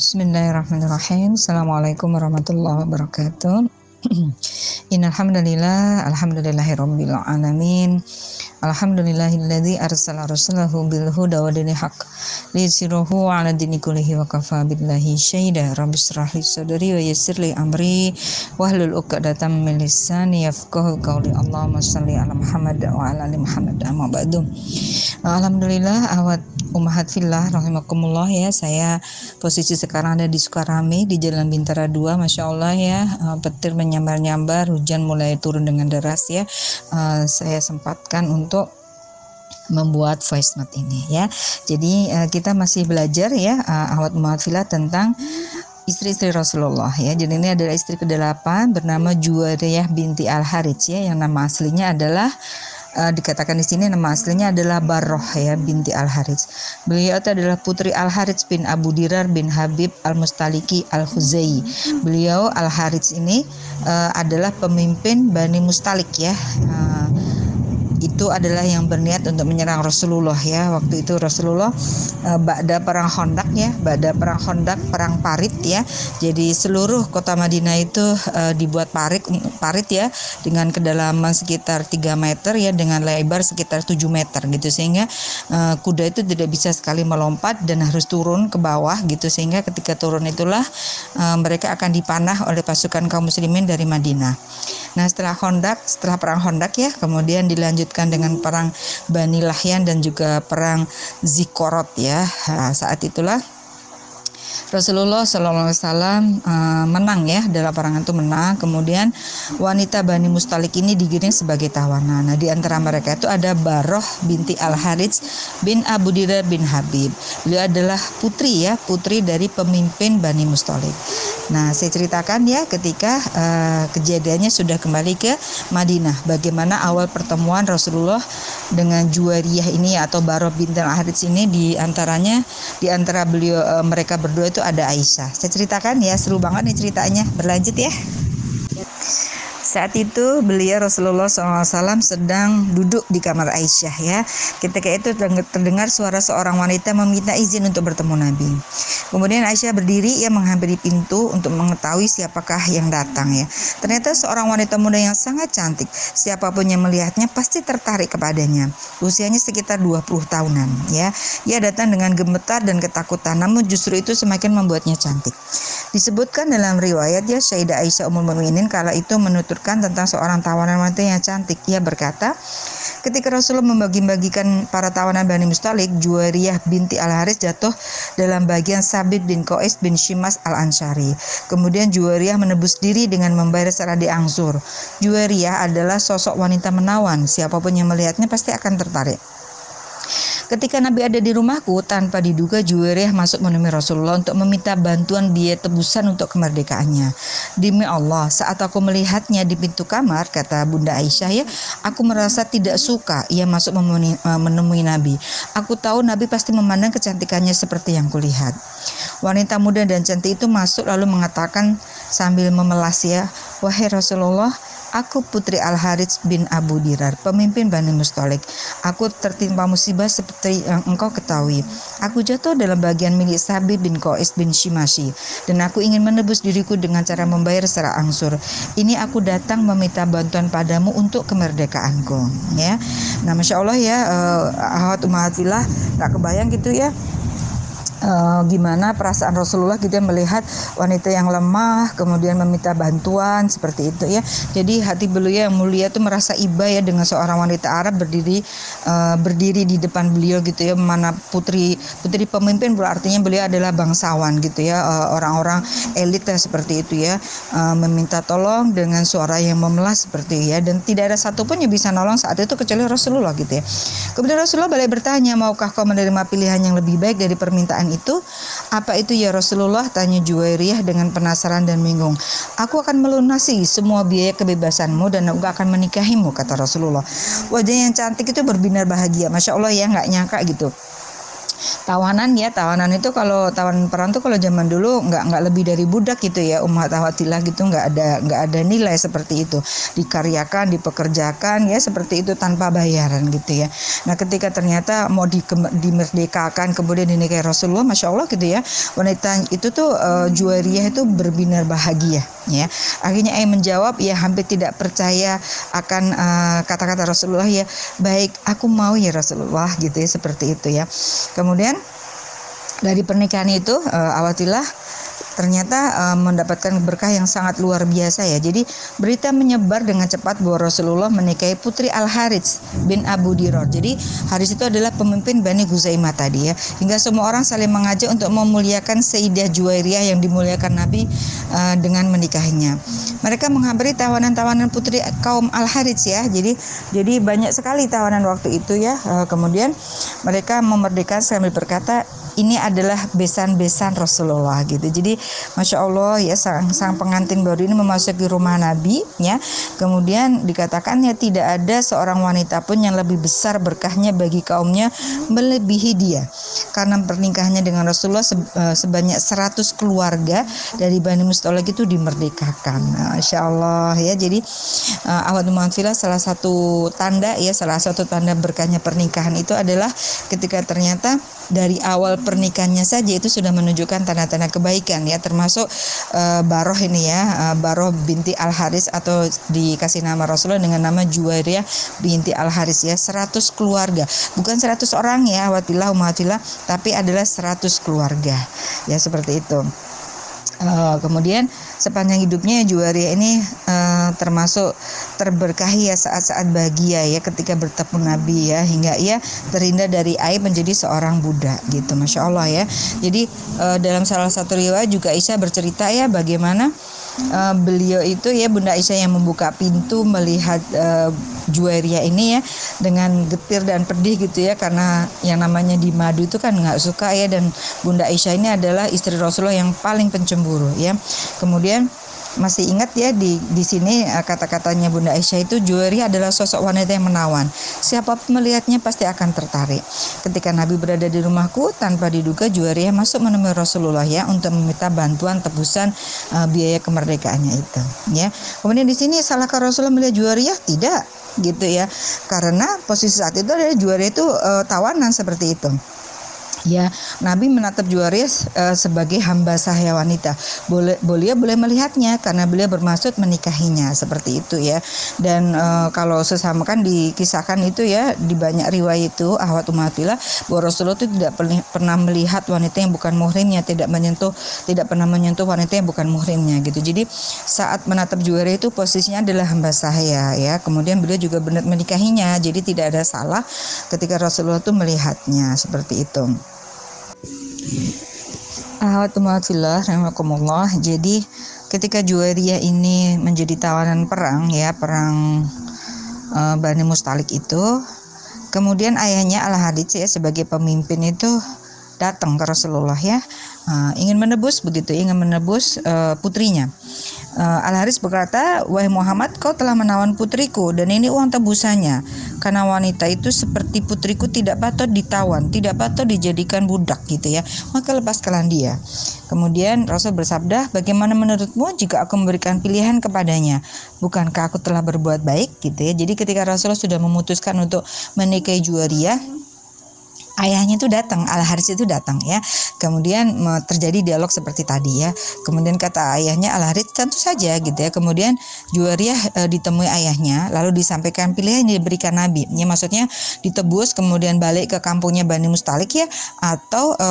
Bismillahirrahmanirrahim. Assalamualaikum warahmatullahi wabarakatuh. Innalhamdulillah, alhamdulillahirabbil alamin. Alhamdulillahilladzi arsala rasulahu bil huda wa dinil haq liyusirahu ala dini kullihi wa kafa billahi syahida. Rahli sadri wa yassir li amri wahlul 'uqdatam min lisani yafqahu qawli. Allahumma shalli ala Muhammad wa ala ali Muhammad. Amma ba'du. Alhamdulillah awat umahat fillah rahimakumullah ya. Saya posisi sekarang ada di Sukarame di Jalan Bintara 2 Masya Allah ya eh, petir menyambar-nyambar hujan mulai turun dengan deras ya. Uh, saya sempatkan untuk untuk membuat voice note ini ya. Jadi uh, kita masih belajar ya uh, awat mu'afilah tentang istri-istri Rasulullah ya. Jadi ini adalah istri ke-8 bernama Juwariyah binti Al-Harits ya yang nama aslinya adalah uh, dikatakan di sini nama aslinya adalah Barroh ya binti Al Harits. Beliau itu adalah putri Al Harits bin Abu Dirar bin Habib Al Mustaliki Al Huzai. Beliau Al Harits ini uh, adalah pemimpin Bani Mustalik ya. Uh, itu adalah yang berniat untuk menyerang Rasulullah ya. Waktu itu Rasulullah uh, ba'da perang Hondak ya ba'da perang Hondak perang parit ya. Jadi seluruh kota Madinah itu uh, dibuat parit parit ya dengan kedalaman sekitar 3 meter ya dengan lebar sekitar 7 meter gitu. Sehingga uh, kuda itu tidak bisa sekali melompat dan harus turun ke bawah gitu. Sehingga ketika turun itulah uh, mereka akan dipanah oleh pasukan kaum muslimin dari Madinah. Nah setelah Hondak setelah perang Hondak ya kemudian dilanjut dilanjutkan dengan perang Bani Lahyan dan juga perang Zikorot ya. Nah, saat itulah Rasulullah SAW uh, menang ya dalam perangan itu menang. Kemudian wanita Bani Mustalik ini digiring sebagai tawanan. Nah di antara mereka itu ada Baroh binti Al Harits bin Abu Dira bin Habib. Beliau adalah putri ya putri dari pemimpin Bani Mustalik. Nah, saya ceritakan ya ketika uh, kejadiannya sudah kembali ke Madinah, bagaimana awal pertemuan Rasulullah dengan Juwariyah ini atau Baroh bin Al-Harits ini di antaranya di antara beliau uh, mereka berdua itu ada Aisyah. Saya ceritakan ya, seru banget nih ceritanya. Berlanjut ya. Saat itu beliau Rasulullah SAW sedang duduk di kamar Aisyah ya. Ketika itu terdengar suara seorang wanita meminta izin untuk bertemu Nabi. Kemudian Aisyah berdiri ia menghampiri pintu untuk mengetahui siapakah yang datang ya. Ternyata seorang wanita muda yang sangat cantik. Siapa pun yang melihatnya pasti tertarik kepadanya. Usianya sekitar 20 tahunan ya. Ia datang dengan gemetar dan ketakutan namun justru itu semakin membuatnya cantik. Disebutkan dalam riwayat ya Sayyidah Aisyah Ummul Mukminin kala itu menutur menyebutkan tentang seorang tawanan wanita yang cantik. Ia berkata, ketika Rasulullah membagi-bagikan para tawanan Bani Mustalik, Juwariyah binti Al-Haris jatuh dalam bagian Sabit bin Qais bin Shimas Al-Ansari. Kemudian Juwariyah menebus diri dengan membayar secara diangsur. Juwariyah adalah sosok wanita menawan. Siapa pun yang melihatnya pasti akan tertarik. Ketika Nabi ada di rumahku, tanpa diduga Juwairiyah masuk menemui Rasulullah untuk meminta bantuan biaya tebusan untuk kemerdekaannya. Demi Allah, saat aku melihatnya di pintu kamar, kata Bunda Aisyah ya, aku merasa tidak suka ia masuk menemui, eh, menemui Nabi. Aku tahu Nabi pasti memandang kecantikannya seperti yang kulihat. Wanita muda dan cantik itu masuk lalu mengatakan sambil memelas ya, wahai Rasulullah, Aku putri Al-Harits bin Abu Dirar, pemimpin Bani Mustalik. Aku tertimpa musibah seperti yang engkau ketahui. Aku jatuh dalam bagian milik Sabit bin Qais bin Shimashi. Dan aku ingin menebus diriku dengan cara membayar secara angsur. Ini aku datang meminta bantuan padamu untuk kemerdekaanku. Ya, Nah Masya Allah ya, uh, Ahwat Umahatillah, tak kebayang gitu ya uh, gimana perasaan Rasulullah ya melihat wanita yang lemah kemudian meminta bantuan seperti itu ya. Jadi hati beliau yang mulia itu merasa iba ya dengan seorang wanita Arab berdiri uh, berdiri di depan beliau gitu ya. Mana putri putri pemimpin artinya beliau adalah bangsawan gitu ya. Uh, orang-orang elit ya seperti itu ya. Uh, meminta tolong dengan suara yang memelas seperti ya. Dan tidak ada satupun yang bisa nolong saat itu kecuali Rasulullah gitu ya. Kemudian Rasulullah balik bertanya maukah kau menerima pilihan yang lebih baik dari permintaan itu? Apa itu ya Rasulullah? Tanya Juwairiyah dengan penasaran dan bingung. Aku akan melunasi semua biaya kebebasanmu dan aku akan menikahimu, kata Rasulullah. Wajah yang cantik itu berbinar bahagia. Masya Allah ya, nggak nyangka gitu. Tawanan ya tawanan itu kalau tawanan perang tuh kalau zaman dulu nggak nggak lebih dari budak gitu ya umat awatilah gitu nggak ada nggak ada nilai seperti itu. Dikaryakan dipekerjakan ya seperti itu tanpa bayaran gitu ya. Nah ketika ternyata mau di, dimerdekakan kemudian dinikahi Rasulullah masya Allah gitu ya wanita itu tuh uh, juariah itu berbinar bahagia ya. Akhirnya ayah menjawab ya hampir tidak percaya akan eh, kata-kata uh, Rasulullah ya baik aku mau ya Rasulullah gitu ya seperti itu ya. Kemudian dari pernikahan itu uh, awatilah ternyata uh, mendapatkan berkah yang sangat luar biasa ya. Jadi berita menyebar dengan cepat bahwa Rasulullah menikahi putri Al Harits bin Abu Diror. Jadi Haris itu adalah pemimpin Bani Guzaimah tadi ya. Hingga semua orang saling mengajak untuk memuliakan Sayyidah Juwairiyah yang dimuliakan Nabi uh, dengan menikahinya. Mereka menghampiri tawanan-tawanan putri kaum Al Harits ya. Jadi jadi banyak sekali tawanan waktu itu ya. Uh, kemudian mereka memerdekakan sambil berkata ini adalah besan-besan Rasulullah gitu. Jadi masya Allah ya sang, sang pengantin baru ini memasuki rumah Nabi ya. Kemudian dikatakan ya tidak ada seorang wanita pun yang lebih besar berkahnya bagi kaumnya melebihi dia. Karena pernikahannya dengan Rasulullah eh, sebanyak 100 keluarga dari Bani Mustalik itu dimerdekakan. Masya Allah ya. Jadi awal Mu'anfilah salah satu tanda ya salah satu tanda berkahnya pernikahan itu adalah ketika ternyata dari awal pernikahannya saja itu sudah menunjukkan tanda-tanda kebaikan ya termasuk uh, Baroh ini ya uh, Baroh binti Al Haris atau dikasih nama Rasulullah dengan nama Juwairiyah binti Al Haris ya 100 keluarga. Bukan 100 orang ya watillah umatillah tapi adalah 100 keluarga. Ya seperti itu uh, kemudian sepanjang hidupnya Juwaria ini uh, termasuk terberkahi ya saat-saat bahagia ya ketika bertemu Nabi ya hingga ia terhindar dari aib menjadi seorang budak gitu Masya Allah ya. Jadi uh, dalam salah satu riwayat juga Aisyah bercerita ya bagaimana uh, beliau itu ya Bunda Aisyah yang membuka pintu melihat uh, Juwaria ini ya dengan getir dan pedih gitu ya karena yang namanya di madu itu kan nggak suka ya dan Bunda Aisyah ini adalah istri Rasulullah yang paling pencemburu ya. Kemudian masih ingat ya di di sini eh, kata-katanya Bunda Aisyah itu Juwari adalah sosok wanita yang menawan. Siapa pun melihatnya pasti akan tertarik. Ketika Nabi berada di rumahku tanpa diduga Juwari masuk menemui Rasulullah ya untuk meminta bantuan tebusan uh, biaya kemerdekaannya itu ya. Kemudian di sini salahkah Rasulullah melihat Juwariyah? Tidak gitu ya. Karena posisi saat itu adalah Juwariyah itu uh, tawanan seperti itu ya Nabi menatap Juwaris uh, sebagai hamba sahaya wanita. Boleh beliau boleh melihatnya karena beliau bermaksud menikahinya seperti itu ya. Dan uh, kalau sesama kan dikisahkan itu ya di banyak riwayat itu ahwat umatillah bahwa Rasulullah itu tidak pernah melihat wanita yang bukan muhrimnya tidak menyentuh tidak pernah menyentuh wanita yang bukan muhrimnya gitu. Jadi saat menatap Juwaris itu posisinya adalah hamba sahaya ya. Kemudian beliau juga benar menikahinya jadi tidak ada salah ketika Rasulullah itu melihatnya seperti itu Alhamdulillah, Jadi ketika Juwairiyah ini menjadi tawanan perang ya, perang uh, Bani Mustalik itu, kemudian ayahnya Al Hadits ya sebagai pemimpin itu datang ke Rasulullah ya, uh, ingin menebus begitu, ingin menebus uh, putrinya. Uh, Al Haris berkata, wahai Muhammad, kau telah menawan putriku dan ini uang tebusannya. Karena wanita itu seperti putriku tidak patut ditawan, tidak patut dijadikan budak gitu ya. Maka lepaskanlah dia. Kemudian Rasul bersabda, bagaimana menurutmu jika aku memberikan pilihan kepadanya? Bukankah aku telah berbuat baik gitu ya? Jadi ketika Rasulullah sudah memutuskan untuk menikahi Juwariyah, ayahnya itu datang, Al Haris itu datang ya. Kemudian terjadi dialog seperti tadi ya. Kemudian kata ayahnya Al Haris tentu saja gitu ya. Kemudian Juwariyah e, ditemui ayahnya, lalu disampaikan pilihan yang diberikan Nabi. Ya maksudnya ditebus kemudian balik ke kampungnya Bani Mustalik ya atau e,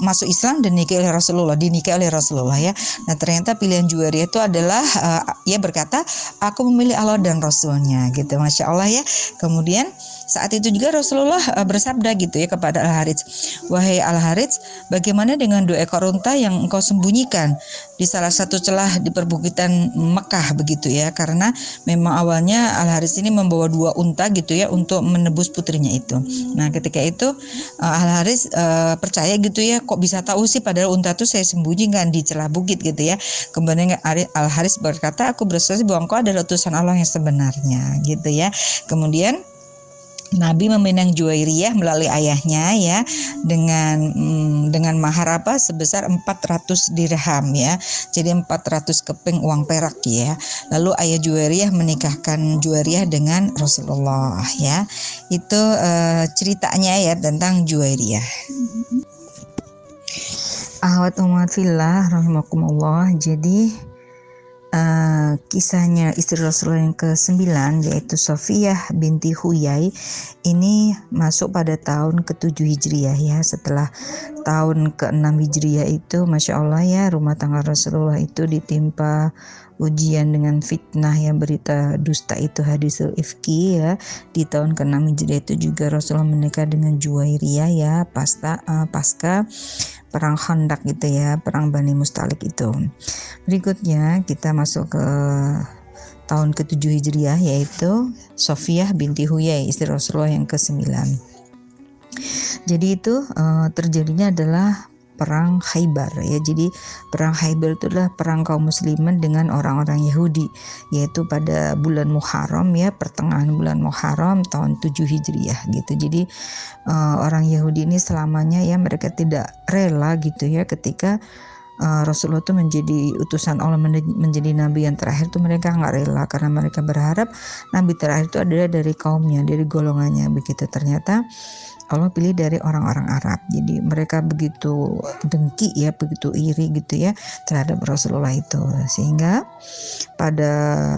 masuk Islam dan nikah oleh Rasulullah, dinikah oleh Rasulullah ya. Nah ternyata pilihan Juwariyah itu adalah e, ia berkata aku memilih Allah dan Rasulnya gitu. Masya Allah ya. Kemudian saat itu juga Rasulullah e, bersabda gitu ya kepada Al Harits, "Wahai Al Harits, bagaimana dengan dua ekor unta yang engkau sembunyikan di salah satu celah di perbukitan Mekah begitu ya? Karena memang awalnya Al Harits ini membawa dua unta gitu ya untuk menebus putrinya itu. Nah, ketika itu uh, Al Harits uh, percaya gitu ya, kok bisa tahu sih padahal unta itu saya sembunyikan di celah bukit gitu ya. Kemudian Al Harits berkata, "Aku bersaksi bahwa engkau adalah utusan Allah yang sebenarnya." gitu ya. Kemudian Nabi meminang Juwairiyah melalui ayahnya ya dengan hmm, dengan mahar apa sebesar 400 dirham ya. Jadi 400 keping uang perak ya. Lalu ayah Juwairiyah menikahkan Juwairiyah dengan Rasulullah ya. Itu uh, ceritanya ya tentang Juwairiyah. Ahwat umat fillah rahimakumullah. Jadi uh, kisahnya istri Rasulullah yang ke-9 yaitu Sofiyah binti Huyai ini masuk pada tahun ke-7 Hijriah ya. Setelah tahun ke-6 Hijriah itu Masya Allah ya rumah tangga Rasulullah itu ditimpa ujian dengan fitnah yang berita dusta itu hadisul ifki ya di tahun ke-6 Hijriah itu juga Rasulullah menikah dengan Juwairiyah ya pasca uh, pasca perang Khandaq gitu ya, perang Bani Mustalik itu. Berikutnya kita masuk ke tahun ke-7 Hijriah yaitu Sofiyah binti Huyai, istri Rasulullah yang ke-9. Jadi itu uh, terjadinya adalah perang Khaybar ya. Jadi perang Khaybar itu adalah perang kaum muslimin dengan orang-orang Yahudi yaitu pada bulan Muharram ya, pertengahan bulan Muharram tahun 7 Hijriah gitu. Jadi uh, orang Yahudi ini selamanya ya mereka tidak rela gitu ya ketika uh, Rasulullah itu menjadi utusan Allah menjadi nabi yang terakhir itu mereka nggak rela karena mereka berharap nabi terakhir itu adalah dari kaumnya dari golongannya begitu ternyata Allah pilih dari orang-orang Arab. Jadi mereka begitu dengki ya, begitu iri gitu ya terhadap Rasulullah itu. Sehingga pada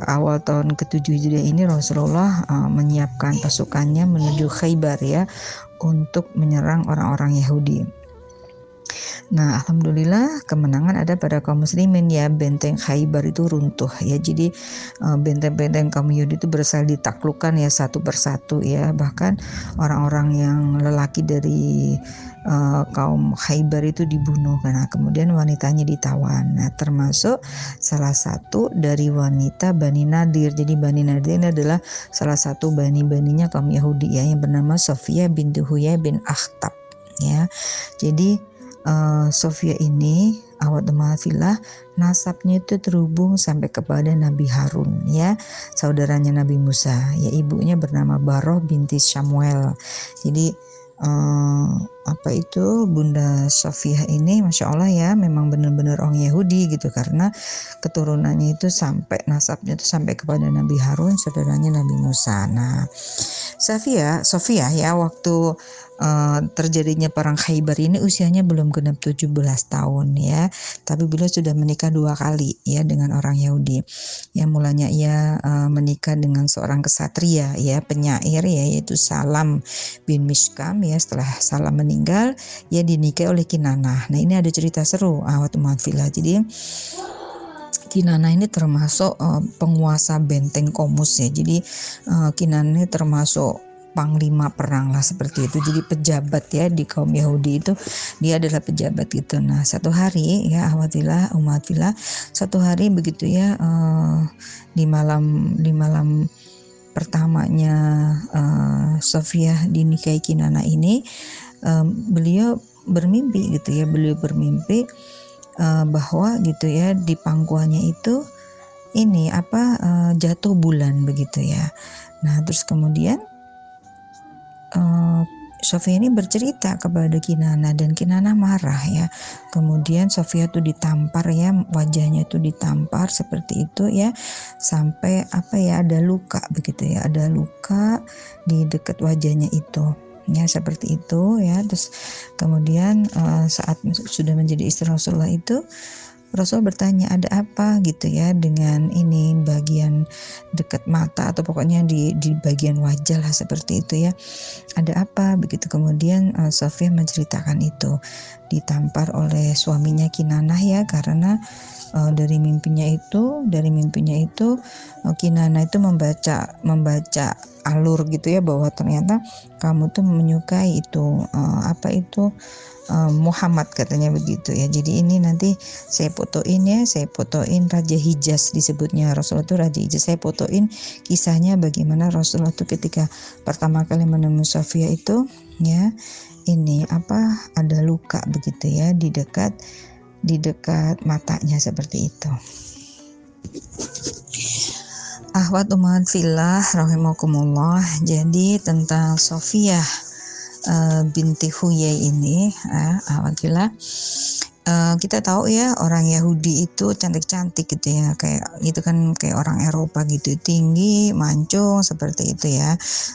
awal tahun ke-7 Hijriah ini Rasulullah uh, menyiapkan pasukannya menuju Khaybar ya untuk menyerang orang-orang Yahudi. Nah, alhamdulillah kemenangan ada pada kaum muslimin ya. Benteng Khaybar itu runtuh ya. Jadi eh, benteng-benteng kaum Yahudi itu berhasil ditaklukkan ya satu persatu ya. Bahkan orang-orang yang lelaki dari uh, kaum Khaybar itu dibunuh karena kemudian wanitanya ditawan. Nah, termasuk salah satu dari wanita Bani Nadir. Jadi Bani Nadir ini adalah salah satu bani-baninya kaum Yahudi ya yang bernama Sofia binti Huyai bin Akhtab ya. Jadi uh, Sofia ini awat mafilah nasabnya itu terhubung sampai kepada Nabi Harun ya. Saudaranya Nabi Musa ya ibunya bernama Baroh binti Samuel. Jadi uh, apa itu Bunda Sofia ini Masya Allah ya memang benar-benar orang Yahudi gitu. Karena keturunannya itu sampai nasabnya itu sampai kepada Nabi Harun saudaranya Nabi Musa. Nah Sofia Sofia ya waktu uh, terjadinya perang Khaybar ini usianya belum genap 17 tahun ya. Tapi beliau sudah menikah dua kali ya dengan orang Yahudi. Yang mulanya ia uh, menikah dengan seorang kesatria ya, penyair ya yaitu Salam bin Mishkam ya. Setelah Salam meninggal, ia dinikahi oleh Kinanah. Nah, ini ada cerita seru awat umat filah. Jadi Kinana ini termasuk uh, penguasa benteng Komus ya. Jadi uh, Kinana ini termasuk panglima perang lah seperti itu. Jadi pejabat ya di kaum Yahudi itu dia adalah pejabat gitu. Nah satu hari ya awatilah umatillah satu hari begitu ya uh, di malam di malam pertamanya uh, Sofia dinikahi Kinana ini um, beliau bermimpi gitu ya beliau bermimpi uh, bahwa gitu ya di pangkuannya itu ini apa uh, jatuh bulan begitu ya. Nah terus kemudian uh, Sofia ini bercerita kepada Kinana dan Kinana marah ya. Kemudian Sofia tuh ditampar ya, wajahnya itu ditampar seperti itu ya, sampai apa ya ada luka begitu ya, ada luka di dekat wajahnya itu ya seperti itu ya. Terus kemudian uh, saat sudah menjadi istri Rasulullah itu Rasul bertanya ada apa? Gitu ya dengan ini bagian dekat mata atau pokoknya di di bagian wajah lah seperti itu ya. Ada apa? Begitu. Kemudian uh, Sofia menceritakan itu. Ditampar oleh suaminya Kinanah ya karena uh, dari mimpinya itu dari mimpinya itu uh, Kinana itu membaca membaca alur gitu ya bahwa ternyata kamu tuh menyukai itu uh, apa itu Muhammad katanya begitu ya. Jadi ini nanti saya fotoin ya, saya fotoin Raja Hijaz disebutnya Rasulullah itu Raja Hijaz. Saya fotoin kisahnya bagaimana Rasulullah itu ketika pertama kali menemui Sofia itu ya ini apa ada luka begitu ya di dekat di dekat matanya seperti itu. Ahwat umat filah rahimakumullah. Jadi tentang Sofia uh, binti Huyai ini, uh, uh, kita tahu ya orang Yahudi itu cantik-cantik gitu ya kayak itu kan kayak orang Eropa gitu tinggi mancung seperti itu ya.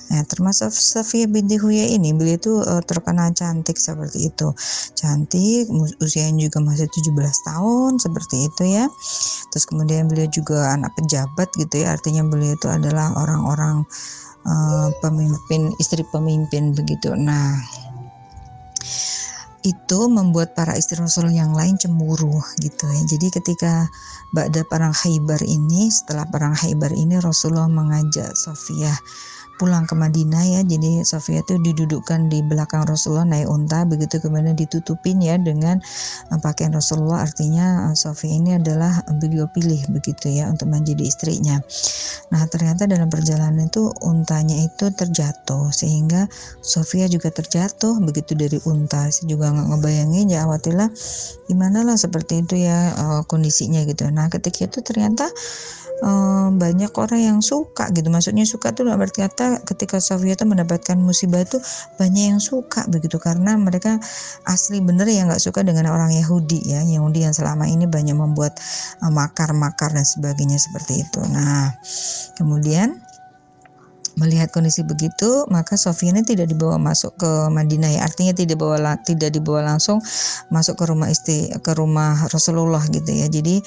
Nah, termasuk Safia binti Huya ini beliau itu uh, terkenal cantik seperti itu. Cantik usianya juga masih 17 tahun seperti itu ya. Terus kemudian beliau juga anak pejabat gitu ya artinya beliau itu adalah orang-orang uh, pemimpin istri pemimpin begitu. Nah itu membuat para istri Rasul yang lain cemburu gitu ya. Jadi ketika Ba'da perang Khaybar ini, setelah perang Khaybar ini Rasulullah mengajak Sofia pulang ke Madinah ya. Jadi Sofia itu didudukkan di belakang Rasulullah naik unta begitu kemudian ditutupin ya dengan uh, pakaian Rasulullah artinya uh, Sofia ini adalah beliau pilih begitu ya untuk menjadi istrinya. Nah ternyata dalam perjalanan itu untanya itu terjatuh sehingga Sofia juga terjatuh begitu dari unta. Saya juga nggak ngebayangin ya awatilah gimana lah seperti itu ya kondisinya gitu. Nah ketika itu ternyata um, banyak orang yang suka gitu. Maksudnya suka tuh berarti kata ketika Sofia itu mendapatkan musibah itu banyak yang suka begitu. Karena mereka asli bener ya nggak suka dengan orang Yahudi ya. Yahudi yang selama ini banyak membuat makar-makar uh, dan sebagainya seperti itu. Nah kemudian Melihat kondisi begitu, maka Sofia ini tidak dibawa masuk ke Madinah ya. Artinya tidak dibawa tidak dibawa langsung masuk ke rumah istri ke rumah Rasulullah gitu ya. Jadi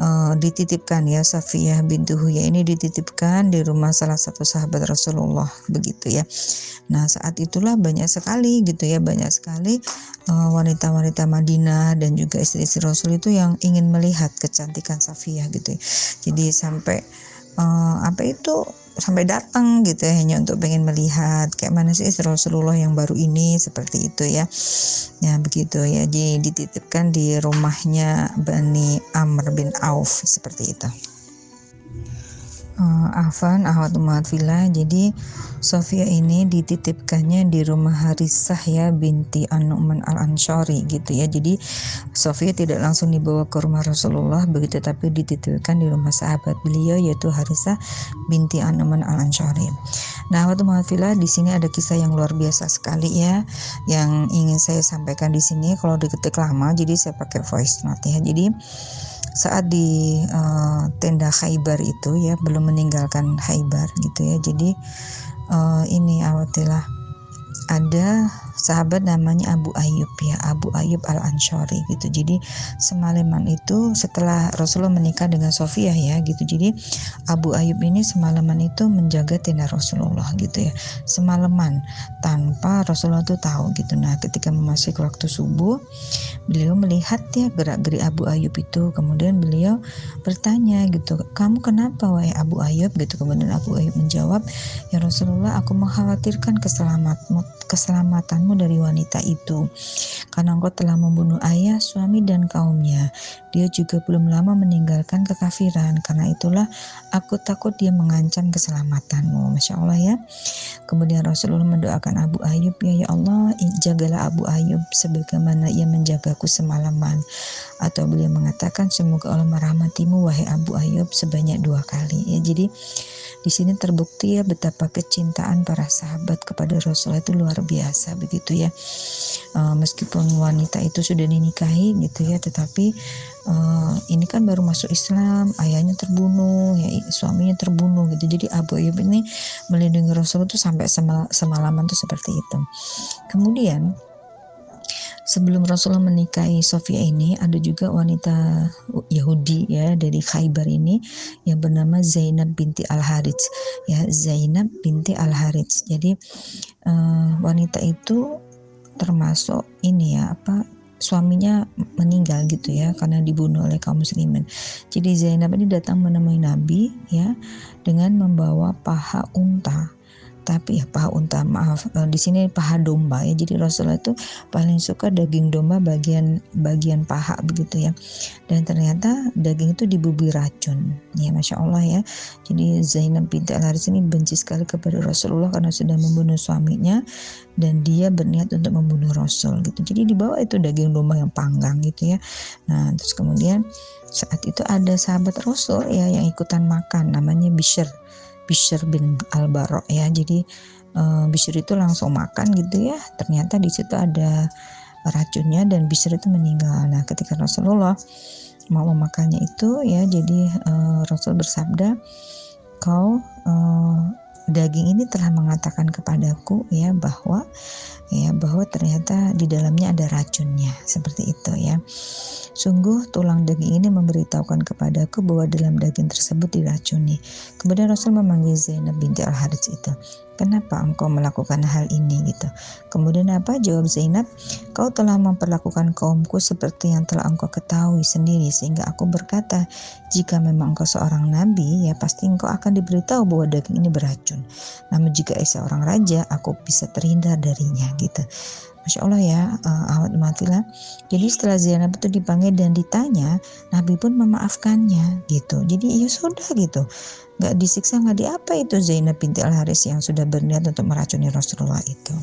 uh, dititipkan ya Safiyah bintu Huya ini dititipkan di rumah salah satu sahabat Rasulullah begitu ya. Nah, saat itulah banyak sekali gitu ya, banyak sekali eh, wanita-wanita uh, Madinah dan juga istri-istri Rasul itu yang ingin melihat kecantikan Safiyah gitu ya. Jadi sampai uh, apa itu sampai datang gitu ya hanya untuk pengen melihat kayak mana sih Rasulullah yang baru ini seperti itu ya. Ya begitu ya. Jadi dititipkan di rumahnya Bani Amr bin Auf seperti itu uh, Afan Ahwat Umat Villa jadi Sofia ini dititipkannya di rumah Harisah ya binti An-Nu'man Al-Ansyari gitu ya. Jadi Sofia tidak langsung dibawa ke rumah Rasulullah begitu tapi dititipkan di rumah sahabat beliau yaitu Harisah binti An-Nu'man Al-Ansyari. Nah, waktu mahfilah di sini ada kisah yang luar biasa sekali ya yang ingin saya sampaikan di sini kalau diketik lama jadi saya pakai voice note ya. Jadi saat di uh, tenda Khaybar itu ya belum meninggalkan Khaybar gitu ya. Jadi uh, ini awatilah ada sahabat namanya Abu Ayyub ya Abu Ayyub al Anshari gitu. Jadi semalaman itu setelah Rasulullah menikah dengan Sofia ya gitu. Jadi Abu Ayyub ini semalaman itu menjaga tenda Rasulullah gitu ya. Semalaman tanpa Rasulullah itu tahu gitu. Nah ketika memasuki waktu subuh beliau melihat ya gerak-gerik Abu Ayyub itu. Kemudian beliau bertanya gitu kamu kenapa wahai Abu Ayyub? gitu. Kemudian Abu Ayyub menjawab ya Rasulullah aku mengkhawatirkan keselamatan kamu dari wanita itu, karena engkau telah membunuh ayah, suami, dan kaumnya. Dia juga belum lama meninggalkan kekafiran, karena itulah aku takut dia mengancam keselamatanmu. Masya Allah ya. Kemudian Rasulullah mendoakan Abu Ayub, ya ya Allah, jagalah Abu Ayub sebagaimana ia menjagaku semalaman. Atau beliau mengatakan, semoga Allah merahmatimu, wahai Abu Ayub, sebanyak dua kali. Ya, jadi di sini terbukti ya betapa kecintaan para sahabat kepada Rasulullah itu luar biasa begitu ya. Uh, meskipun wanita itu sudah dinikahi gitu ya, tetapi uh, ini kan baru masuk Islam, ayahnya terbunuh, ya suaminya terbunuh gitu. Jadi Abu Ayyub ini melindungi Rasulullah itu sampai semal semalaman tuh seperti itu. Kemudian sebelum Rasulullah menikahi Sofia ini ada juga wanita Yahudi ya dari Khaybar ini yang bernama Zainab binti Al Harits ya Zainab binti Al Harits jadi uh, wanita itu termasuk ini ya apa suaminya meninggal gitu ya karena dibunuh oleh kaum muslimin. Jadi Zainab ini datang menemui Nabi ya dengan membawa paha unta tapi ya paha unta maaf uh, di sini paha domba ya. Jadi Rasulullah itu paling suka daging domba bagian bagian paha begitu ya. Dan ternyata daging itu dibubui racun. Ya masya Allah ya. Jadi Zainab binti Al Haris ini benci sekali kepada Rasulullah karena sudah membunuh suaminya dan dia berniat untuk membunuh Rasul gitu. Jadi dibawa itu daging domba yang panggang gitu ya. Nah terus kemudian saat itu ada sahabat Rasul ya yang ikutan makan namanya Bishr Bishr bin Al Baro ya. Jadi uh, Bishr itu langsung makan gitu ya. Ternyata di situ ada racunnya dan Bishr itu meninggal. Nah ketika Rasulullah mau memakannya itu ya jadi uh, Rasul bersabda kau uh, daging ini telah mengatakan kepadaku ya bahwa ya bahwa ternyata di dalamnya ada racunnya seperti itu ya Sungguh tulang daging ini memberitahukan kepadaku bahwa dalam daging tersebut diracuni. Kemudian Rasul memanggil Zainab binti Al-Harits itu. Kenapa engkau melakukan hal ini gitu? Kemudian apa? Jawab Zainab, kau telah memperlakukan kaumku seperti yang telah engkau ketahui sendiri sehingga aku berkata, jika memang engkau seorang nabi, ya pasti engkau akan diberitahu bahwa daging ini beracun. Namun jika seorang raja, aku bisa terhindar darinya gitu. Masya Allah ya uh, Ahmad Matila. Jadi setelah Zainab itu dipanggil dan ditanya, Nabi pun memaafkannya gitu. Jadi ya sudah gitu. Gak disiksa nggak diapa itu Zainab binti Al Haris yang sudah berniat untuk meracuni Rasulullah itu.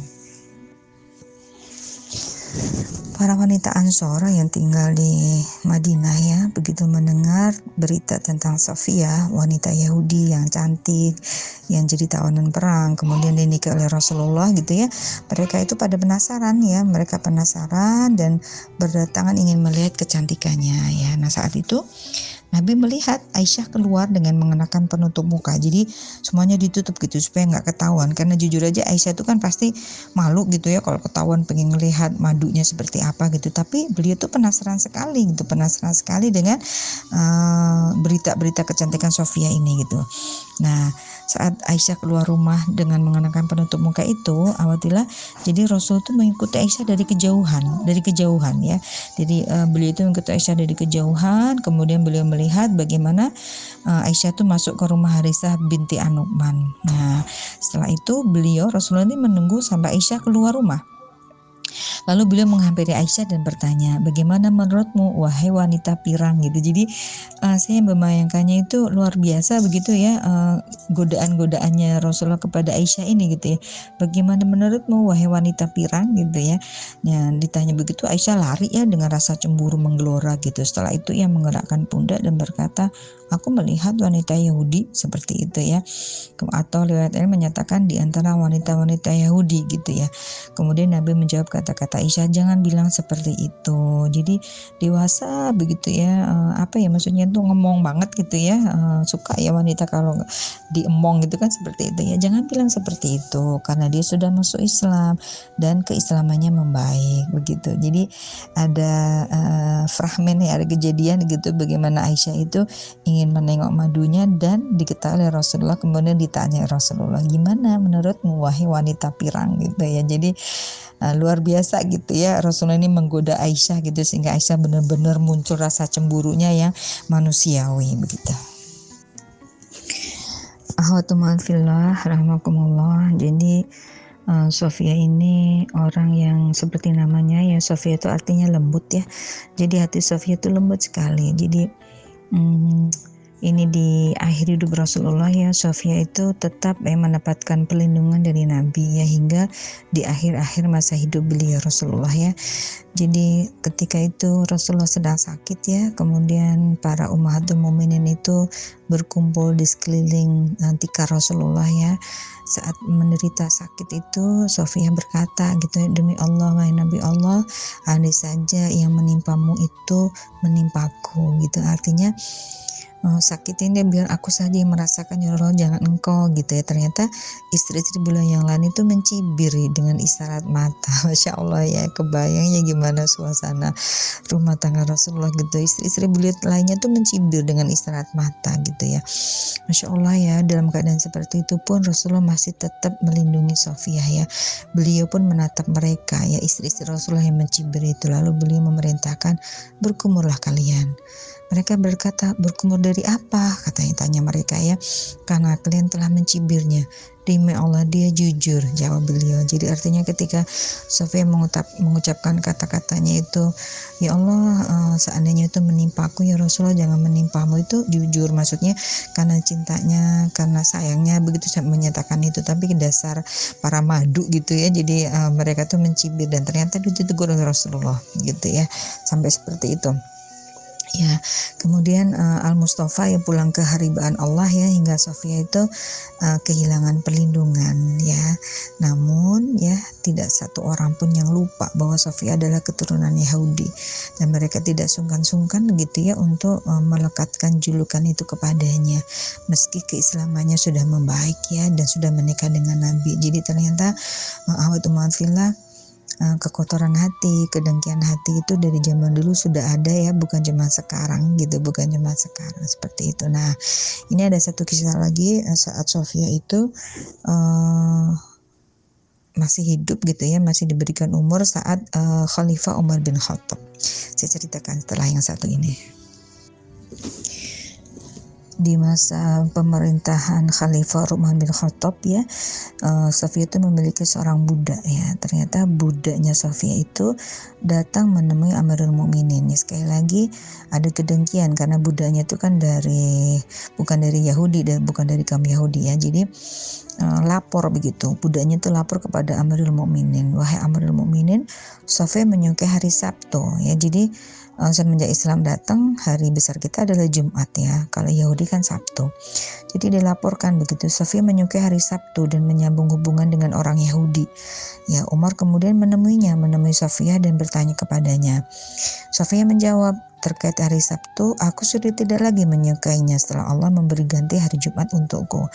Para wanita Ansor yang tinggal di Madinah ya, begitu mendengar berita tentang Sofia, wanita Yahudi yang cantik, yang jadi tawanan perang, kemudian dinikah oleh Rasulullah gitu ya, mereka itu pada penasaran ya, mereka penasaran dan berdatangan ingin melihat kecantikannya ya. Nah saat itu Nabi melihat Aisyah keluar dengan mengenakan penutup muka. Jadi semuanya ditutup gitu supaya nggak ketahuan. Karena jujur aja Aisyah itu kan pasti malu gitu ya kalau ketahuan pengen ngelihat madunya seperti apa gitu. Tapi beliau tuh penasaran sekali gitu, penasaran sekali dengan eh, berita-berita uh, kecantikan Sofia ini gitu. Nah saat Aisyah keluar rumah dengan mengenakan penutup muka itu awatilah jadi Rasul itu mengikuti Aisyah dari kejauhan dari kejauhan ya. Jadi uh, beliau itu mengikuti Aisyah dari kejauhan kemudian beliau melihat bagaimana uh, Aisyah itu masuk ke rumah Harisah binti Anuman. Nah setelah itu beliau Rasulullah ini menunggu sampai Aisyah keluar rumah Lalu beliau menghampiri Aisyah dan bertanya, bagaimana menurutmu wahai wanita pirang gitu. Jadi uh, saya membayangkannya itu luar biasa begitu ya uh, godaan-godaannya Rasulullah kepada Aisyah ini gitu ya. Bagaimana menurutmu wahai wanita pirang gitu ya. Nah, ditanya begitu Aisyah lari ya dengan rasa cemburu menggelora gitu. Setelah itu ia menggerakkan pundak dan berkata, Aku melihat wanita Yahudi seperti itu ya. Atau riwayat ini menyatakan di antara wanita-wanita Yahudi gitu ya. Kemudian Nabi menjawab kata-kata Aisyah, jangan bilang seperti itu. Jadi dewasa begitu ya. Eh, apa ya maksudnya tuh ngomong banget gitu ya. Eh, suka ya wanita kalau diemong gitu kan seperti itu ya. Jangan bilang seperti itu karena dia sudah masuk Islam dan keislamannya membaik begitu. Jadi ada uh, fragmen ya ada kejadian gitu bagaimana Aisyah itu ingin menengok madunya dan diketahui oleh Rasulullah kemudian ditanya Rasulullah gimana menurutmu wahai wanita pirang gitu ya jadi uh, luar biasa gitu ya. Rasulullah ini menggoda Aisyah gitu sehingga Aisyah benar-benar muncul rasa cemburunya yang manusiawi begitu. Ahwatumafillah rahmakumullah. Jadi uh, Sofia ini orang yang seperti namanya ya Sofia itu artinya lembut ya. Jadi hati Sofia itu lembut sekali. Jadi hmm, ini di akhir hidup Rasulullah ya Sofia itu tetap eh, mendapatkan perlindungan dari Nabi ya hingga di akhir-akhir masa hidup beliau Rasulullah ya. Jadi ketika itu Rasulullah sedang sakit ya kemudian para ummahatul muminin itu berkumpul di sekeliling tikar Rasulullah ya. Saat menderita sakit itu Sofia berkata gitu demi Allah wahai Nabi Allah andai saja yang menimpamu itu menimpaku gitu. Artinya oh, sakit ini biar aku saja yang merasakan. Ya Allah jangan engkau gitu ya. Ternyata istri-istri beliau yang lain itu mencibir dengan isyarat mata. Masya Allah ya kebayangnya gimana suasana rumah tangga Rasulullah gitu. Istri-istri beliau lainnya tuh mencibir dengan isyarat mata gitu ya. Masya Allah ya dalam keadaan seperti itu pun Rasulullah masih tetap melindungi Sofia ya. Beliau pun menatap mereka ya istri-istri Rasulullah yang mencibir itu. Lalu beliau memerintahkan berkumurlah kalian mereka berkata, berkumur dari apa? Katanya tanya mereka ya. Karena kalian telah mencibirnya. demi Allah dia jujur jawab beliau jadi artinya ketika Sofia mengucap, mengucapkan kata-katanya itu ya Allah uh, seandainya itu menimpaku ya Rasulullah jangan menimpamu itu jujur maksudnya karena cintanya karena sayangnya begitu menyatakan itu tapi dasar para madu gitu ya jadi uh, mereka tuh mencibir dan ternyata ditegur oleh Rasulullah gitu ya sampai seperti itu ya kemudian uh, Al Mustafa ya pulang ke haribaan Allah ya hingga Sofia itu uh, kehilangan perlindungan ya. Namun ya tidak satu orang pun yang lupa bahwa Sofia adalah keturunan Yahudi. Dan mereka tidak sungkan-sungkan gitu ya untuk uh, melekatkan julukan itu kepadanya. Meski keislamannya sudah membaik ya dan sudah menikah dengan Nabi. Jadi ternyata uh, Umar Eh, kekotoran hati, kedengkian hati itu dari zaman dulu sudah ada ya, bukan cuma sekarang gitu, bukan cuma sekarang seperti itu. Nah, ini ada satu kisah lagi eh, saat Sofia itu uh, masih hidup gitu ya, masih diberikan umur saat uh, Khalifah Umar bin Khattab. Saya ceritakan setelah yang satu ini di masa pemerintahan Khalifah Umar bin Khattab ya uh, Sofia itu memiliki seorang budak ya. Ternyata budaknya Sofia itu datang menemui Amirul Mukminin. Ya, sekali lagi ada kedengkian karena budaknya itu kan dari bukan dari Yahudi dan bukan dari kaum Yahudi ya. Jadi uh, lapor begitu. Budaknya itu lapor kepada Amirul Mukminin. Wahai Amirul Mukminin Sofia menyukai hari Sabtu ya. Jadi uh, semenjak Islam datang hari besar kita adalah Jumat ya. Kalau Yahudi kan Sabtu. Jadi dilaporkan begitu Sofia menyukai hari Sabtu dan menyambung hubungan dengan orang Yahudi. Ya Umar kemudian menemuinya menemui Sofia dan bertanya kepadanya. Sofia menjawab terkait hari Sabtu, aku sudah tidak lagi menyukainya setelah Allah memberi ganti hari Jumat untukku.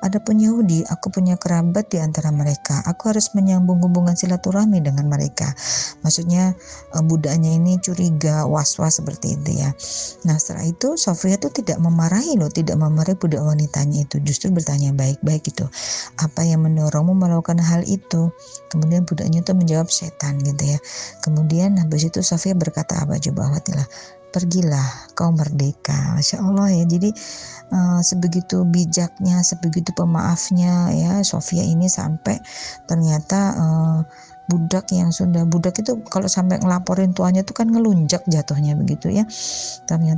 Adapun Yahudi, aku punya kerabat di antara mereka. Aku harus menyambung hubungan silaturahmi dengan mereka. Maksudnya eh, budaknya ini curiga, was-was seperti itu ya. Nah setelah itu Sofia itu tidak memarahi loh, tidak memarahi budak wanitanya itu. Justru bertanya baik-baik itu. Apa yang mendorongmu melakukan hal itu? Kemudian budaknya itu menjawab setan gitu ya. Kemudian habis itu Sofia berkata apa coba pergilah kau merdeka. Masya Allah ya. Jadi uh, sebegitu bijaknya sebegitu pemaafnya ya Sofia ini sampai ternyata uh, budak yang sudah budak itu kalau sampai ngelaporin tuanya itu kan ngelunjak jatuhnya begitu ya. Ternyata